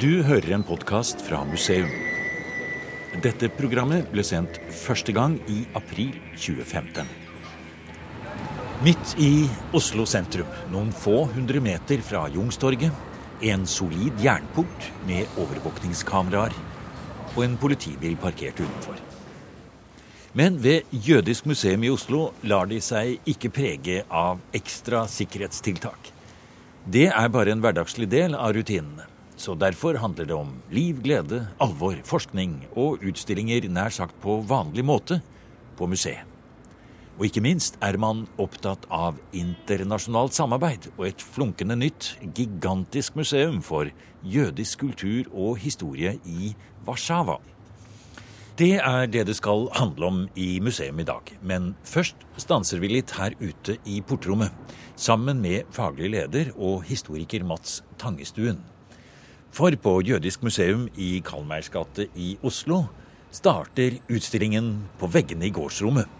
Du hører en podkast fra museum. Dette programmet ble sendt første gang i april 2015. Midt i Oslo sentrum, noen få hundre meter fra Jungstorget, en solid jernport med overvåkningskameraer og en politibil parkert utenfor. Men ved Jødisk museum i Oslo lar de seg ikke prege av ekstra sikkerhetstiltak. Det er bare en hverdagslig del av rutinene. Så derfor handler det om liv, glede, alvor, forskning og utstillinger nær sagt på vanlig måte på museet. Og ikke minst er man opptatt av internasjonalt samarbeid og et flunkende nytt, gigantisk museum for jødisk kultur og historie i Warszawa. Det er det det skal handle om i museum i dag. Men først stanser vi litt her ute i portrommet, sammen med faglig leder og historiker Mats Tangestuen. For på Jødisk museum i Kalmeirs gate i Oslo starter utstillingen på veggene i gårdsrommet.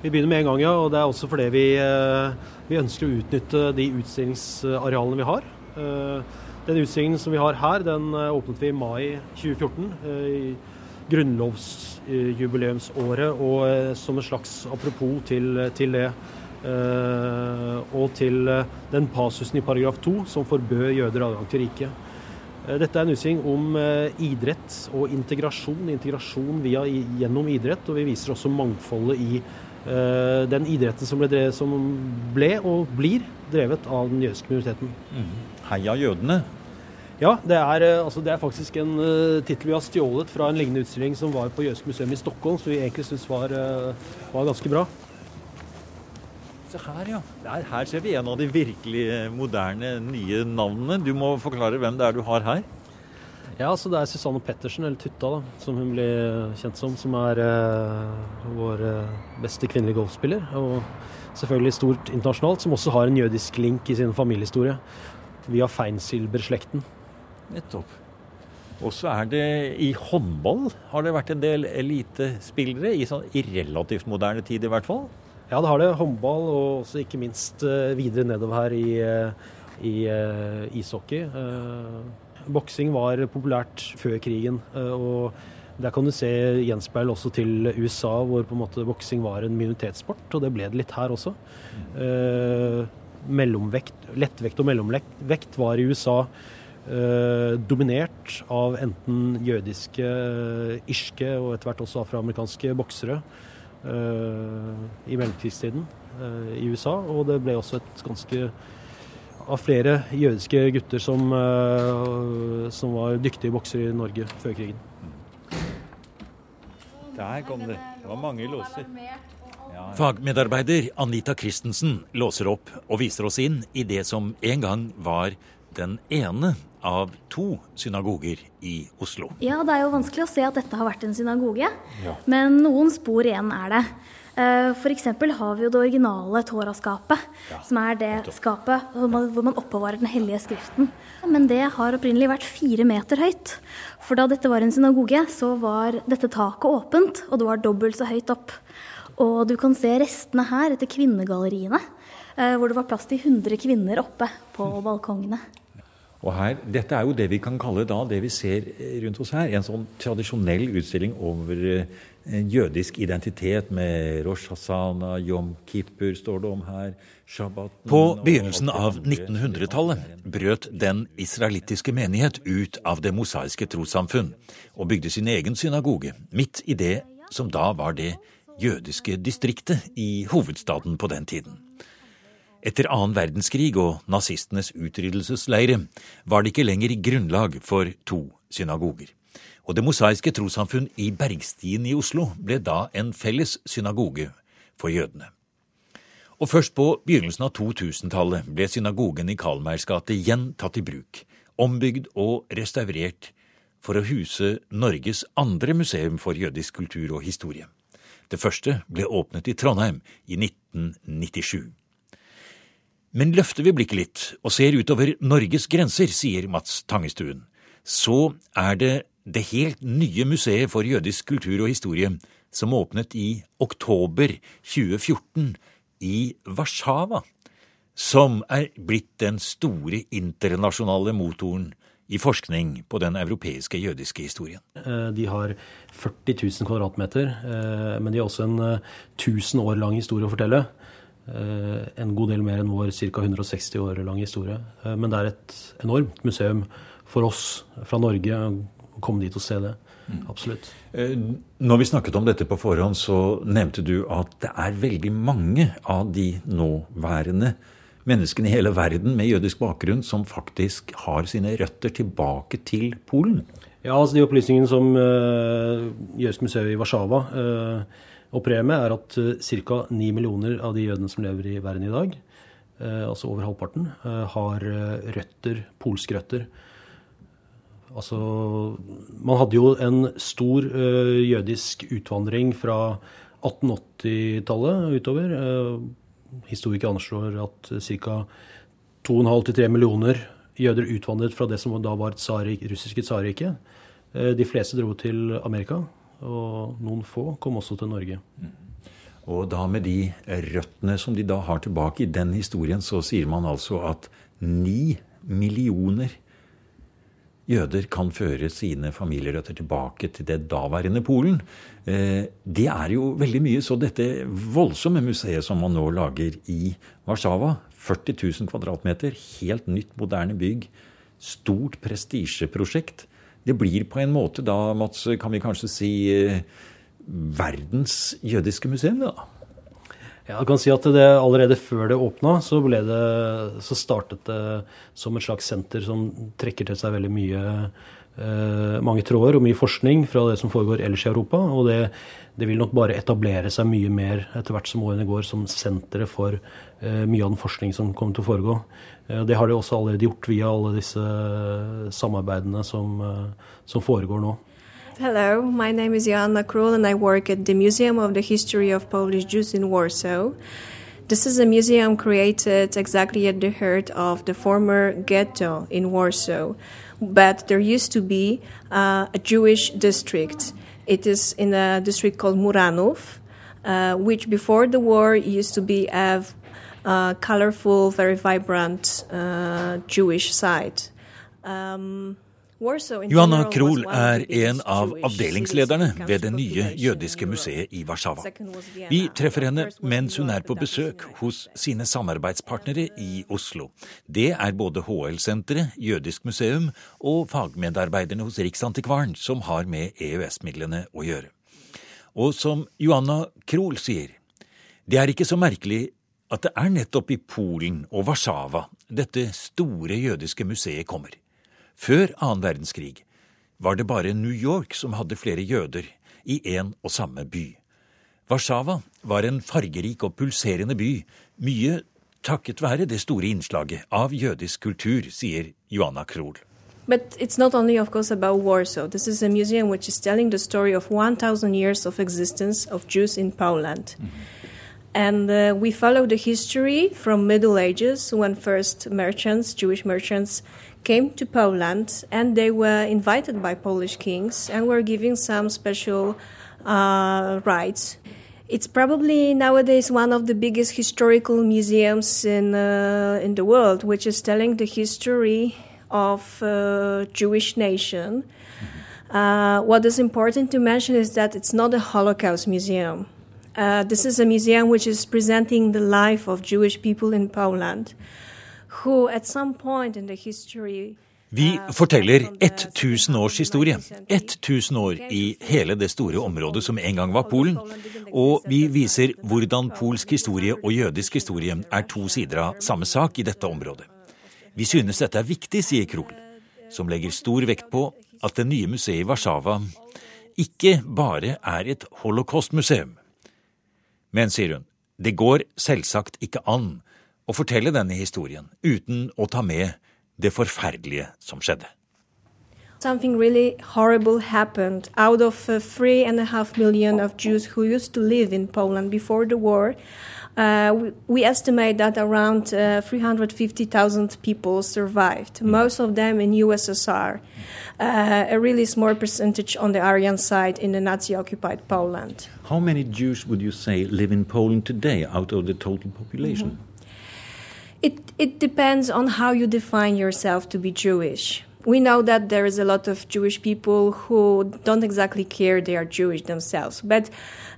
Vi begynner med en gang, ja. Og det er også fordi vi, eh, vi ønsker å utnytte de utstillingsarealene vi har. Eh, den utstillingen som vi har her, den eh, åpnet vi i mai 2014. i grunnlovsjubileumsåret, og som en slags apropos til, til det. Og til den pasusen i paragraf 2 som forbød jøder adgang til riket. Dette er en utstilling om idrett og integrasjon. Integrasjon via, gjennom idrett, og vi viser også mangfoldet i uh, den idretten som ble, drevet, som ble, og blir drevet av den jødiske minoriteten. Mm. Heia jødene. Ja, det er, eh, altså, det er faktisk en uh, tittel vi har stjålet fra en lignende utstilling som var på Jødisk museum i Stockholm, som vi egentlig syns var, uh, var, ganske bra. Se her, ja. Der, her ser vi en av de virkelig moderne, nye navnene. Du må forklare hvem det er du har her. Ja, så det er Susanne Pettersen, eller Tutta, da, som hun blir kjent som, som er eh, vår uh, beste kvinnelige golfspiller. Og selvfølgelig stort internasjonalt, som også har en jødisk link i sin familiehistorie. Via Feinsilberslekten. Nettopp. Og så er det i håndball har det vært en del elitespillere, i, sånn, i relativt moderne tid i hvert fall? Ja, det har det. Håndball, og også ikke minst uh, videre nedover her i, i ishockey. Boksing var populært før krigen. Eh, og Der kan du se gjenspeil også til USA, hvor på en måte boksing var en minoritetssport. Og det ble det litt her også. Eh, mellomvekt, lettvekt og mellomvekt var i USA eh, dominert av enten jødiske, irske og etter hvert også afroamerikanske boksere eh, i mellomkrigstiden eh, i USA. Og det ble også et ganske av flere jødiske gutter som, uh, som var dyktige boksere i Norge før krigen. Der kom det. Det var mange låser. Fagmedarbeider Anita Christensen låser opp og viser oss inn i det som en gang var den ene av to synagoger i Oslo. Ja, det er jo vanskelig å se at dette har vært en synagoge, ja. men noen spor igjen er det. Eh, F.eks. har vi jo det originale Toraskapet, ja, som er det skapet hvor man oppbevarer den hellige skriften. Men det har opprinnelig vært fire meter høyt. For da dette var en synagoge, så var dette taket åpent, og det var dobbelt så høyt opp. Og du kan se restene her etter kvinnegalleriene, eh, hvor det var plass til 100 kvinner oppe på balkongene. Og her, Dette er jo det vi kan kalle da, det vi ser rundt oss her, en sånn tradisjonell utstilling over eh, en jødisk identitet med Rosh Hasana, Yom Kippur står det om her. Shabbaten, På begynnelsen av 1900-tallet brøt den israelittiske menighet ut av det mosaiske trossamfunn og bygde sin egen synagoge midt i det som da var det jødiske distriktet i hovedstaden på den tiden. Etter annen verdenskrig og nazistenes utryddelsesleire var det ikke lenger grunnlag for to synagoger. Og Det mosaiske trossamfunn i Bergstien i Oslo ble da en felles synagoge for jødene. Og først på begynnelsen av 2000-tallet ble synagogen i Karlmeirs gate igjen tatt i bruk, ombygd og restaurert for å huse Norges andre museum for jødisk kultur og historie. Det første ble åpnet i Trondheim i 1997. Men løfter vi blikket litt og ser utover Norges grenser, sier Mats Tangestuen, så er det det helt nye museet for jødisk kultur og historie som åpnet i oktober 2014 i Warszawa, som er blitt den store internasjonale motoren i forskning på den europeiske jødiske historien. Eh, de har 40 000 kvadratmeter, eh, men de har også en 1000 år lang historie å fortelle. En god del mer enn vår ca. 160 år lang historie. Men det er et enormt museum for oss fra Norge å komme dit og se det. Mm. Absolutt. Når vi snakket om dette på forhånd, så nevnte du at det er veldig mange av de nåværende menneskene i hele verden med jødisk bakgrunn som faktisk har sine røtter tilbake til Polen? Ja, altså De opplysningene som uh, Jødisk museum i Warszawa uh, opererer problemet er at uh, ca. 9 millioner av de jødene som lever i verden i dag, uh, altså over halvparten, har røtter, polske røtter. Altså, man hadde jo en stor jødisk utvandring fra 1880-tallet utover historikere anslår at ca. 2,5-3 millioner jøder utvandret fra det som da var et russiske tsarriket. Eh, de fleste dro til Amerika, og noen få kom også til Norge. Mm. Og da med de røttene som de da har tilbake i den historien, så sier man altså at ni millioner jøder kan føre sine familierøtter tilbake til det daværende Polen. Eh, det er jo veldig mye. Så dette voldsomme museet som man nå lager i Warszawa, 40 000 kvadratmeter, helt nytt, moderne bygg, stort prestisjeprosjekt. Det blir på en måte da, Mats, kan vi kanskje si eh, verdens jødiske museum, da? Ja, jeg kan si at det Allerede før det åpna, så, så, startet det som et slags senter som trekker til seg veldig mye mange tråder og mye forskning fra det som foregår ellers i Europa. Og det, det, vil nok bare etablere seg mye mer etter hvert som årene går, som senteret for eh, mye av den forskning som kommer til å foregå. Eh, det har de også allerede gjort via alle disse samarbeidene som, eh, som foregår nå. Hello, my name is Joanna Krull and I work at the Museum of the History of Polish Jews in Warsaw. This is a museum created exactly at the heart of the former ghetto in Warsaw, but there used to be uh, a Jewish district. It is in a district called Muranów, uh, which before the war used to be a uh, colorful, very vibrant uh, Jewish site. Um, Johanna Krohl er en av avdelingslederne ved det nye jødiske museet i Warszawa. Vi treffer henne mens hun er på besøk hos sine samarbeidspartnere i Oslo. Det er både HL-senteret, Jødisk museum og fagmedarbeiderne hos Riksantikvaren som har med EØS-midlene å gjøre. Og som Johanna Krohl sier, det er ikke så merkelig at det er nettopp i Polen og Warszawa dette store jødiske museet kommer. Før annen verdenskrig var det bare New York som hadde flere jøder i én og samme by. Warszawa var en fargerik og pulserende by, mye takket være det store innslaget av jødisk kultur, sier Joanna Krohl. But it's not only, of course, about Warsaw. This is a museum which is telling the story of 1,000 years of existence of Jews in Poland. Mm -hmm. And uh, we follow the history from Middle Ages, when first merchants, Jewish merchants, came to Poland and they were invited by Polish kings and were given some special uh, rights. It's probably nowadays one of the biggest historical museums in uh, in the world, which is telling the history of uh, Jewish nation. Uh, what is important to mention is that it's not a Holocaust museum. Uh, this is a museum which is presenting the life of Jewish people in Poland. Vi uh, forteller 1000 års historie. 1000 år i hele det store området som en gang var Polen. Og vi viser hvordan polsk historie og jødisk historie er to sider av samme sak i dette området. Vi synes dette er viktig, sier Krohl, som legger stor vekt på at det nye museet i Warszawa ikke bare er et holocaustmuseum. Men, sier hun, det går selvsagt ikke an å fortelle denne historien uten å ta med det forferdelige som skjedde. Something really horrible happened. Out of uh, three and a half million of Jews who used to live in Poland before the war, uh, we, we, estimate that around uh, 350,000 people survived, mm. most of them in USSR. Uh, a really small percentage on the Aryan side in the Nazi-occupied Poland. How many Jews would you say live in Poland today out of the total population? Mm -hmm. It, it depends on how you define yourself to be Jewish. we know that there is a lot of Jewish people who don't exactly care they are Jewish themselves. But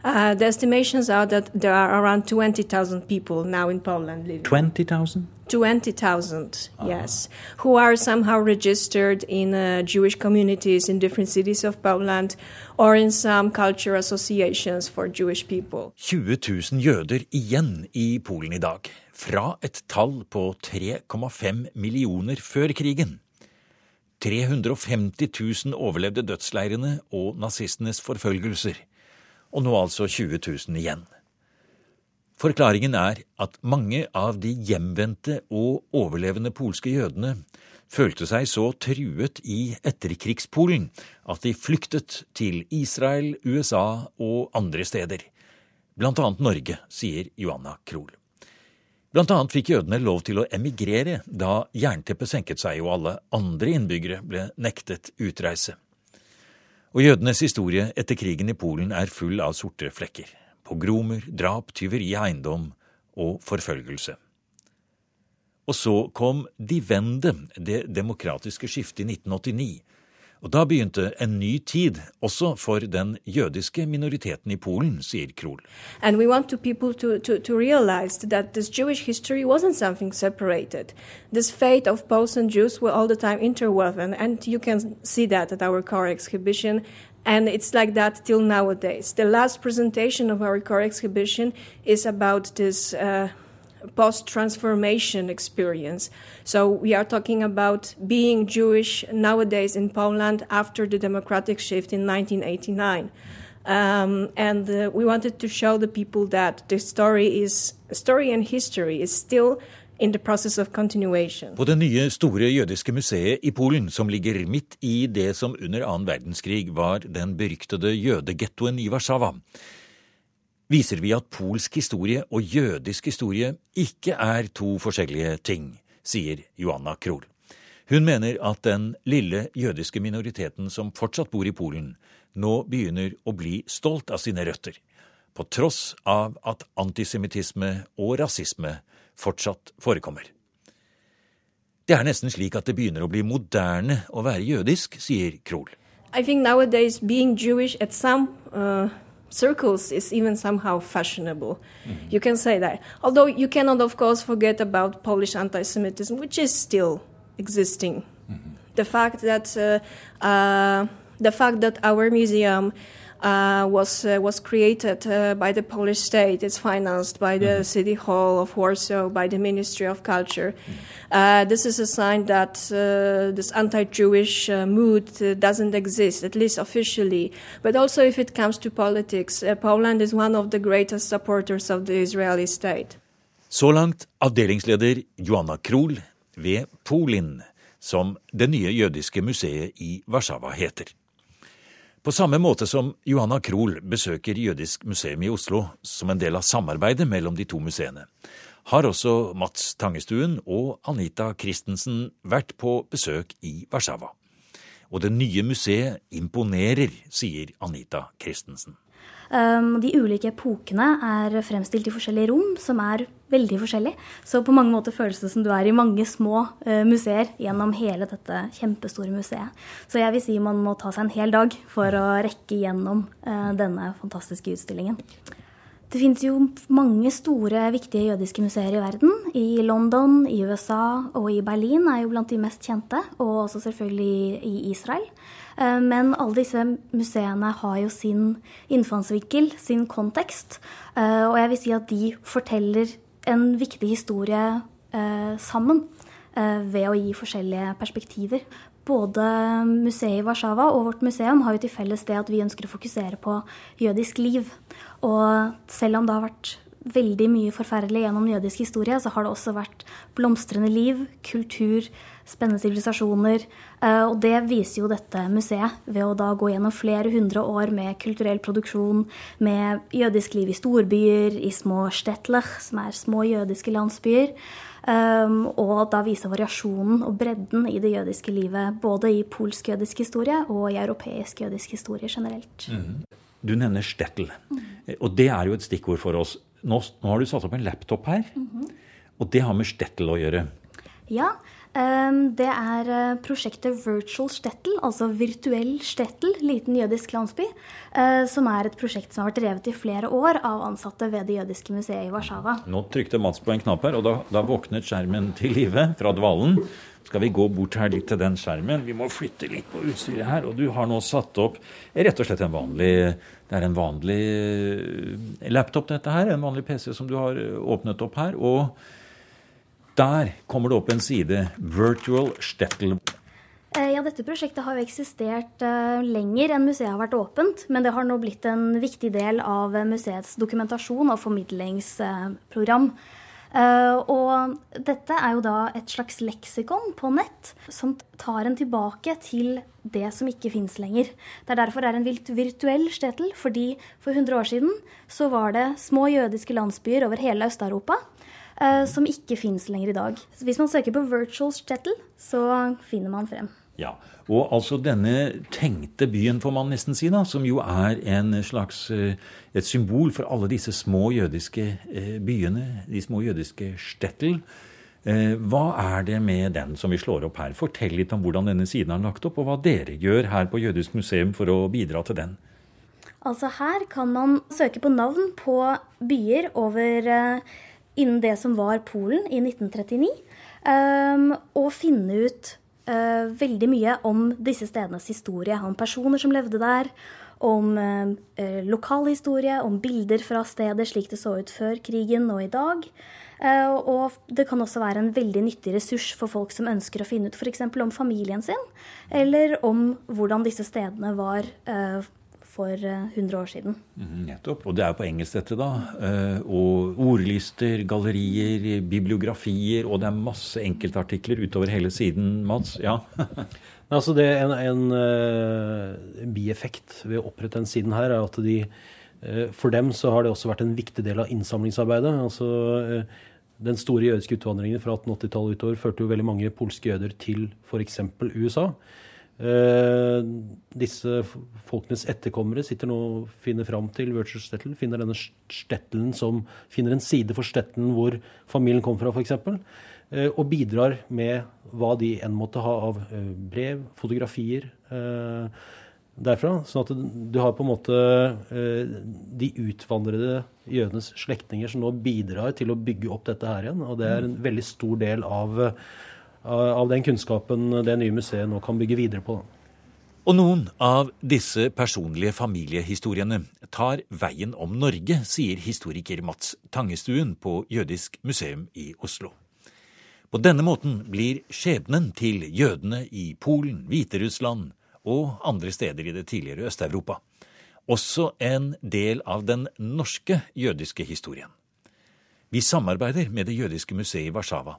uh, the estimations are that there are around 20,000 people now in Poland living. 20,000? 20,000, uh-huh. yes, who are somehow registered in uh, Jewish communities in different cities of Poland or in some culture associations for Jewish people. 20 000 jøder igjen i Polen i dag, fra et tall på 3,5 millioner før krigen. 350 000 overlevde dødsleirene og nazistenes forfølgelser, og nå altså 20 000 igjen. Forklaringen er at mange av de hjemvendte og overlevende polske jødene følte seg så truet i etterkrigspolen at de flyktet til Israel, USA og andre steder, blant annet Norge, sier Joanna Krohl. Blant annet fikk jødene lov til å emigrere da jernteppet senket seg og alle andre innbyggere ble nektet utreise. Og jødenes historie etter krigen i Polen er full av sorte flekker. Pogromer, drap, tyveri av eiendom og forfølgelse. Og så kom De Wende, det demokratiske skiftet i 1989, og da begynte en ny tid, også for den jødiske minoriteten i Polen, sier Krohl. And we want to people to, to, to realize that this Jewish history wasn't something separated. This fate of Poles and Jews were all the time interwoven, and you can see that at our car exhibition. And it's like that till nowadays. The last presentation of our core exhibition is about this uh, post transformation experience. So we are talking about being Jewish nowadays in Poland after the democratic shift in 1989. Um, and uh, we wanted to show the people that the story is story and history is still På det nye store jødiske museet i Polen, som ligger midt i det som under annen verdenskrig var den beryktede jødegettoen i Warszawa, viser vi at polsk historie og jødisk historie ikke er to forskjellige ting, sier Joanna Krohl. Hun mener at den lille jødiske minoriteten som fortsatt bor i Polen, nå begynner å bli stolt av sine røtter, på tross av at antisemittisme og rasisme fortsatt forekommer. Det er nesten slik at det begynner å bli moderne å være jødisk, sier Krohl. I think nowadays being Jewish at some uh circles is even somehow fashionable. Mm-hmm. You can say that. Although you cannot, of course, forget about Polish anti Semitism, which is still existing. Mm-hmm. The fact that uh, uh, the fact that our museum uh, was uh, was created uh, by the Polish state. It's financed by the mm-hmm. City Hall of Warsaw, by the Ministry of Culture. Mm-hmm. this is a sign that this anti-Jewish mood doesn't exist, at least officially. But also, if it comes to politics, Poland is one of the greatest supporters of the Israeli state. Så langt avdelingsleder Joanna Krohl ved Polin, som det nye jødiske museet i Warszawa heter. På samme måte som Johanna Krohl besøker Jødisk museum i Oslo som en del av samarbeidet mellom de to museene, har også Mats Tangestuen og Anita Christensen vært på besøk i Warszawa. Og det nye museet imponerer, sier Anita Christensen. Um, de ulike epokene er fremstilt i forskjellige rom, som er veldig forskjellig. Så på mange måter føles det som du er i mange små uh, museer gjennom hele dette kjempestore museet. Så jeg vil si man må ta seg en hel dag for å rekke gjennom uh, denne fantastiske utstillingen. Det finnes jo mange store, viktige jødiske museer i verden. I London, i USA og i Berlin er jo blant de mest kjente. Og også selvfølgelig i Israel. Eh, men alle disse museene har jo sin innfallsvinkel, sin kontekst. Eh, og jeg vil si at de forteller en viktig historie eh, sammen ved å gi forskjellige perspektiver. Både museet i Warszawa og vårt museum har jo til felles det at vi ønsker å fokusere på jødisk liv. Og selv om det har vært veldig mye forferdelig gjennom jødisk historie, så har det også vært blomstrende liv, kultur, spennende sivilisasjoner. Eh, og det viser jo dette museet ved å da gå gjennom flere hundre år med kulturell produksjon, med jødisk liv i storbyer, i små stetler, som er små jødiske landsbyer. Um, og da vise variasjonen og bredden i det jødiske livet, både i polsk-jødisk historie og i europeisk jødisk historie generelt. Mm. Du nevner stettel, mm. og det er jo et stikkord for oss. Nå, nå, har du satt opp en laptop her, mm -hmm. og det har med stettel å gjøre. Ja, Ehm, det er eh, prosjektet Virtual Stettel, altså virtuell Stettel, liten jødisk landsby, eh, som er et prosjekt som har vært drevet i flere år av ansatte ved det jødiske museet i Warszawa. Nå trykte Mats på en knapp her, og da, da våknet skjermen til live fra dvalen. Skal vi gå bort her litt til den skjermen? Vi må flytte litt på utstyret her. Og du har nå satt opp rett og slett en vanlig Det er en vanlig eh, laptop, dette her. En vanlig PC som du har åpnet opp her. og der kommer det opp en side. Virtual Stettel. Eh, ja, dette prosjektet har jo eksistert lenger enn museet har vært åpent. Men det har nå blitt en viktig del av museets dokumentasjon og formidlingsprogram. Uh, og dette er jo da et slags leksikon på nett som tar en tilbake til det som ikke fins lenger. Det er derfor det er en virtuell Stetel, fordi for 100 år siden så var det små jødiske landsbyer over hele Øst-Europa uh, som ikke fins lenger i dag. Så hvis man søker på virtual Stetel, så finner man frem. Ja, Og altså denne tenkte byen, får man nesten si, da, som jo er en slags, uh, et symbol for alle disse små jødiske uh, byene, de små jødiske shtetl. Hva er det med den som vi slår opp her? Fortell litt om hvordan denne siden er lagt opp, og hva dere gjør her på Jødisk museum for å bidra til den. Altså Her kan man søke på navn på byer over innen det som var Polen i 1939, um, og finne ut uh, veldig mye om disse stedenes historie. Om personer som levde der, om uh, lokalhistorie, om bilder fra stedet slik det så ut før krigen og i dag. Uh, og det kan også være en veldig nyttig ressurs for folk som ønsker å finne ut f.eks. om familien sin, eller om hvordan disse stedene var uh, for 100 eh, år siden. Mm, nettopp. Og det er jo på engelsk, dette, da. Eh, og ordlister, gallerier, bibliografier, og det er masse enkeltartikler utover hele siden, Mats. Ja. altså det er en, en uh, bieffekt ved å opprette den siden her, er at de uh, For dem så har det også vært en viktig del av innsamlingsarbeidet. altså uh, den store jødiske utvandringen fra 1880-tallet utover førte jo veldig mange polske jøder til f.eks. USA. Uh, disse folkenes etterkommere sitter nå og finner fram til virtual stettel, finner denne stettelen som finner en side for stettelen hvor familien kom fra, f.eks. Eh, og bidrar med hva de enn måtte ha av uh, brev, fotografier derfra. Sånn at du har på en måte de utvandrede jødenes slektninger som nå bidrar til å bygge opp dette her igjen. Og det er en veldig stor del av av den kunnskapen det nye museet nå kan bygge videre på. Og noen av disse personlige familiehistoriene tar veien om Norge, sier historiker Mats Tangestuen på Jødisk museum i Oslo. På denne måten blir skjebnen til jødene i Polen, Hviterussland og andre steder i det tidligere Øst-Europa også en del av den norske jødiske historien. Vi samarbeider med Det jødiske museet i Warszawa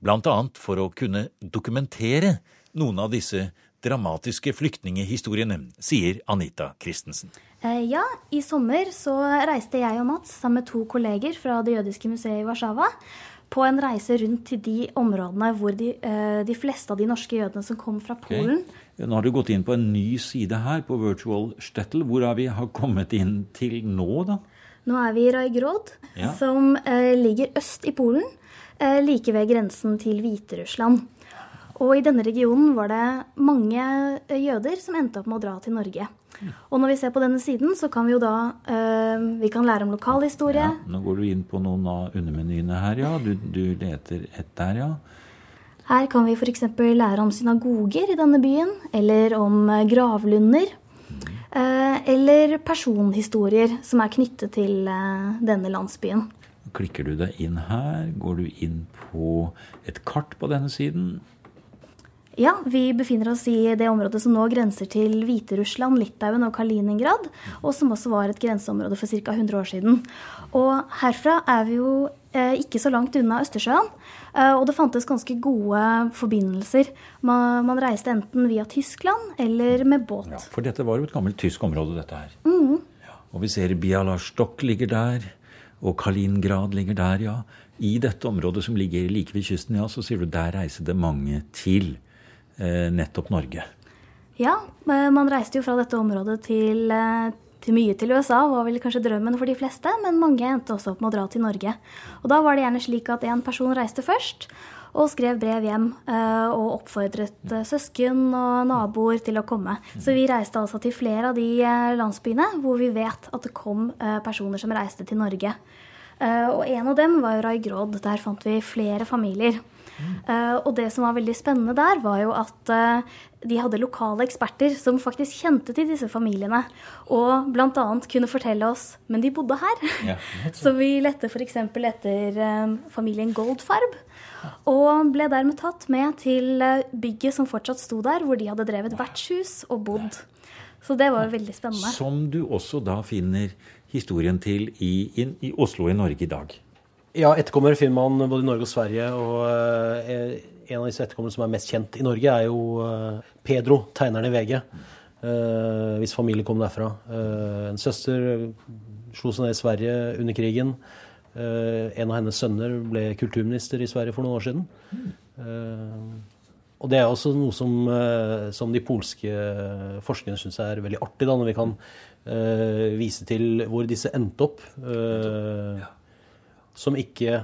bl.a. for å kunne dokumentere noen av disse dramatiske flyktningehistoriene, sier Anita Christensen. Eh, ja, i sommer så reiste jeg og Mats sammen med to kolleger fra Det jødiske museet i Warszawa på en reise rundt til de områdene hvor de, eh, de fleste av de norske jødene som kom fra Polen okay. Nå har du gått inn på en ny side her, på Virtual Stettel. Hvor har vi kommet inn til nå, da? Nå er vi i Rajgrod, ja. som eh, ligger øst i Polen. Eh, like ved grensen til Hviterussland. Og i denne regionen var det mange eh, jøder som endte opp med å dra til Norge. Og når vi ser på denne siden, så kan vi jo da uh, vi kan lære om lokalhistorie. Ja, nå går du inn på noen av undermenyene her, ja. Du, du leter etter, ja. Her kan vi f.eks. lære om synagoger i denne byen, eller om gravlunder. Uh, eller personhistorier som er knyttet til denne landsbyen. Klikker du deg inn her, går du inn på et kart på denne siden. Ja, vi befinner oss i det området som nå grenser til Hviterussland, Litauen og Kaliningrad, og som også var et grenseområde for ca. 100 år siden. Og herfra er vi jo eh, ikke så langt unna Østersjøen, eh, og det fantes ganske gode forbindelser. Man, man, reiste enten via Tyskland eller med båt. Ja, For dette var jo et gammelt tysk område, dette her. Mm. Ja, og vi ser Bialastok ligger der. Og Kaliningrad ligger der, ja. I dette området som ligger like ved kysten, ja, så sier du der reiser det mange til eh, nettopp Norge. Ja, man reiste jo fra dette området til, eh, til mye til USA, var vel kanskje drømmen for de fleste, men mange endte også opp med å dra til Norge. Og da var det gjerne slik at én person reiste først, og skrev brev hjem uh, og oppfordret uh, søsken og naboer til å komme. Så vi reiste altså til flere av de landsbyene hvor vi vet at det kom personer som reiste til Norge. og en av dem var jo Rai Grodd. Der fant vi flere familier. Uh, og det som var veldig spennende der, var jo at uh, de hadde lokale eksperter som faktisk kjente til disse familiene. Og bl.a. kunne fortelle oss Men de bodde her. Ja, så vi lette f.eks. etter uh, familien Goldfarb. Og ble dermed tatt med til bygget som fortsatt sto der, hvor de hadde drevet vertshus og bodd. Så det var jo veldig spennende. Som du også da finner historien til i, i, i Oslo i Norge i dag. Ja, etterkommere finner man både i Norge og Sverige. Og uh, en av disse etterkommerne som er mest kjent i Norge, er jo uh, Pedro, tegneren i VG. Hvis familie kom derfra. en søster slo seg ned i Sverige under krigen. En av hennes sønner ble kulturminister i Sverige for noen år siden. og det er også noe som, som de polske forskerne syns er veldig artig, da, når vi kan vise til hvor disse endte opp. Uh, som ikke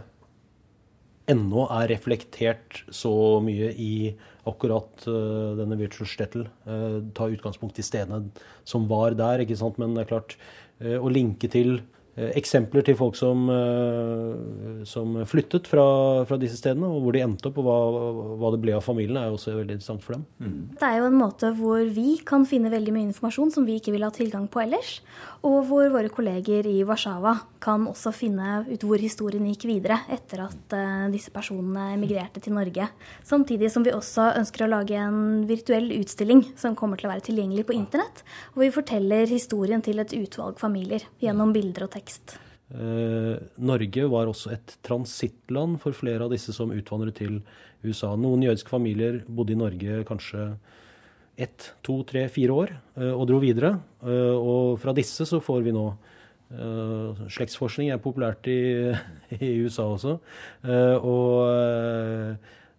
ennå er reflektert så mye i akkurat uh, denne virtual stettel. Uh, ta utgangspunkt i stedene som var der, ikke sant? men det er klart uh, å linke til Eh, eksempler til folk som, eh, som flyttet fra, fra, disse stedene, og hvor de endte opp, og hva, hva, det ble av familien, er også veldig interessant for dem. Mm. Det er jo en måte hvor vi kan finne veldig mye informasjon som vi ikke vil ha tilgang på ellers, og hvor våre kolleger i Warszawa kan også finne ut hvor historien gikk videre etter at uh, disse personene emigrerte til Norge. Samtidig som vi også ønsker å lage en virtuell utstilling som kommer til å være tilgjengelig på internett, hvor vi forteller historien til et utvalg familier gjennom bilder og tekst vekst. Eh, Norge var også et transittland for flere av disse som utvandret til USA. Noen jødiske familier bodde i Norge kanskje ett, to, tre, fire år eh, og dro videre. Eh, og fra disse så får vi nå Slektsforskning er populært i, i USA også. Og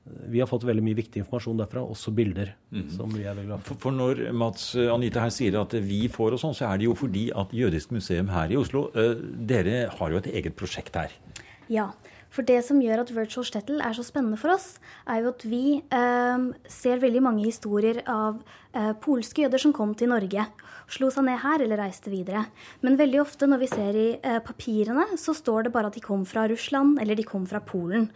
vi har fått veldig mye viktig informasjon derfra, også bilder. Mm. som vi er veldig glad for. for. når Mats eh, Anita her sier at vi får og sånn, så er det jo fordi at Jødisk museum her i Oslo uh, Dere har jo et eget prosjekt her. Ja. For det som gjør at Virtual Shtetl er så spennende for oss, er jo at vi eh, ser veldig mange historier av eh, polske jøder som kom til Norge slo seg ned her eller reiste videre. Men veldig ofte når vi ser i eh, papirene, så står det bare at de kom fra Russland eller de kom fra Polen.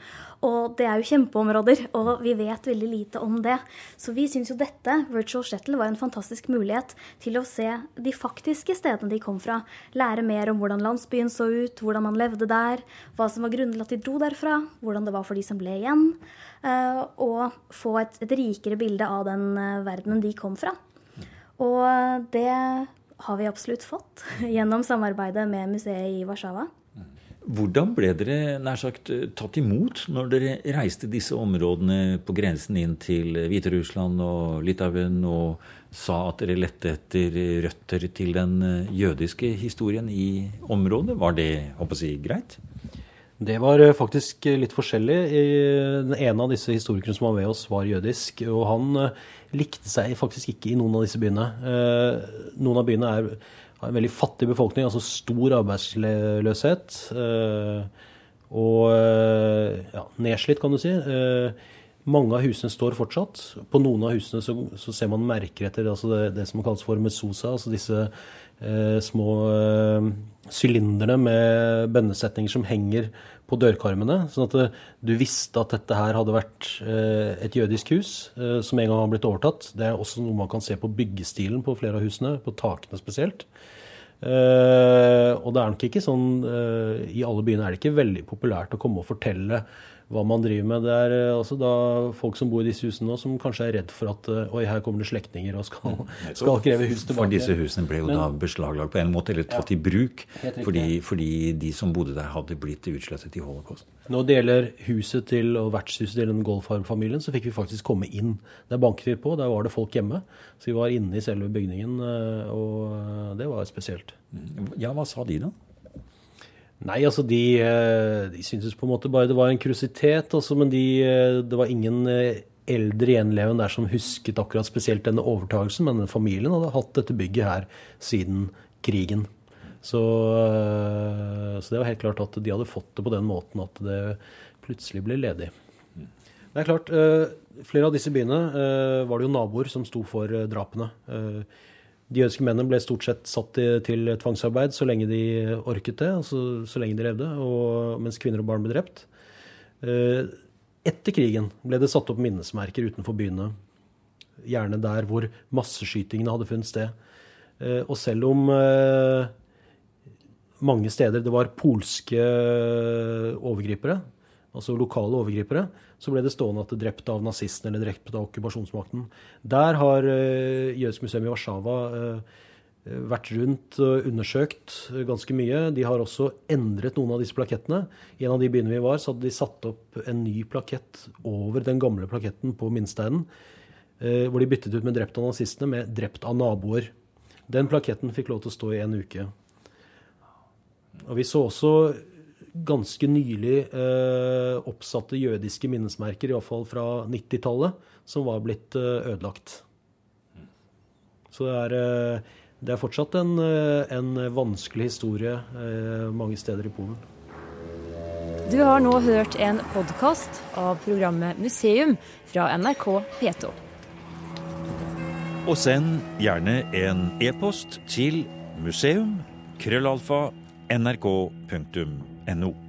Og det er jo kjempeområder, og vi vet veldig lite om det. Så vi syns jo dette, Virtual Shtetl, var en fantastisk mulighet til å se de faktiske stedene de kom fra. Lære mer om hvordan landsbyen så ut, hvordan man levde der, hva som var grunnen til at de dro derfra, hvordan det var for de som ble igjen. Eh, og få et, et rikere bilde av den eh, verdenen de kom fra. Og det har vi absolutt fått gjennom samarbeidet med museet i Warszawa. Hvordan ble dere nær sagt tatt imot når dere reiste disse områdene på grensen inn til Hviterussland og Litauen og sa at dere lette etter røtter til den jødiske historien i området? Var det håper jeg, greit? Det var faktisk litt forskjellig. Den ene av disse historikerne som var med oss, var jødisk. Og han likte seg faktisk ikke i noen av disse byene. Eh, noen av byene er, har en veldig fattig befolkning, altså stor arbeidsløshet. Eh, og eh, ja, nedslitt, kan du si. Mange av husene står fortsatt. På noen av husene så, så ser man merker etter altså det, det, som kalles for mesosa, altså disse eh, små sylinderne med bønnesetninger som henger på dørkarmene. Sånn at eh, du visste at dette her hadde vært eh, et jødisk hus eh, som en gang har blitt overtatt. Det er også noe man kan se på byggestilen på flere av husene, på takene spesielt. Og det er nok ikke sånn I alle byene er det ikke veldig populært å komme og fortelle hva man driver med. Det er eh, altså da folk som bor i disse husene nå, som kanskje er redd for at eh, oi, her kommer det slektninger og skal, mm, skal kreve hus tilbake. For disse husene ble jo Men, da beslaglagt på en måte, eller tatt ja, i bruk, fordi, fordi, de som bodde der, hadde blitt utslettet i holocaust. Når det gjelder huset til og vertshuset til den Golfarm-familien, så fikk vi faktisk komme inn. Der banket vi på, der var det folk hjemme. Så vi var inne i selve bygningen, eh, og det var spesielt. Mm. Ja, hva sa de da? Nei, altså de, eh, de syntes på en måte bare det var en kuriositet, altså, men de, eh, det var ingen eh, eldre gjenlevende der som husket akkurat spesielt denne overtagelsen, men familien hadde hatt dette bygget her siden krigen. Så, så, det var helt klart at de hadde fått det på den måten at det plutselig ble ledig. Det er klart, Flere av disse byene var det jo naboer som sto for drapene. De jødiske mennene ble stort sett satt til tvangsarbeid så lenge de orket det, altså så lenge de levde, og, mens kvinner og barn ble drept. Etter krigen ble det satt opp minnesmerker utenfor byene, gjerne der hvor masseskytingene hadde funnet sted. Og selv om mange steder det var polske overgripere, altså lokale overgripere, så ble det stående at det drept av nazistene eller drept av okkupasjonsmakten. Der har uh, Jødisk museum i Warszawa uh, vært rundt og undersøkt ganske mye. De har også endret noen av disse plakettene. I en av de byene vi var, så hadde de satt opp en ny plakett over den gamle plaketten på minnesteinen, hvor de byttet ut med 'drept av nazistene' med 'drept av naboer'. Den plaketten fikk lov til å stå i en uke. Og vi så også ganske nylig eh, oppsatte jødiske minnesmerker, iallfall fra 90-tallet, som var blitt eh, ødelagt. Så det er, eh, det er fortsatt en, eh, en, vanskelig historie eh, mange steder i Polen. Du har nå hørt en podkast av programmet Museum fra NRK P2. Og send gjerne en e-post til museum nrk.no.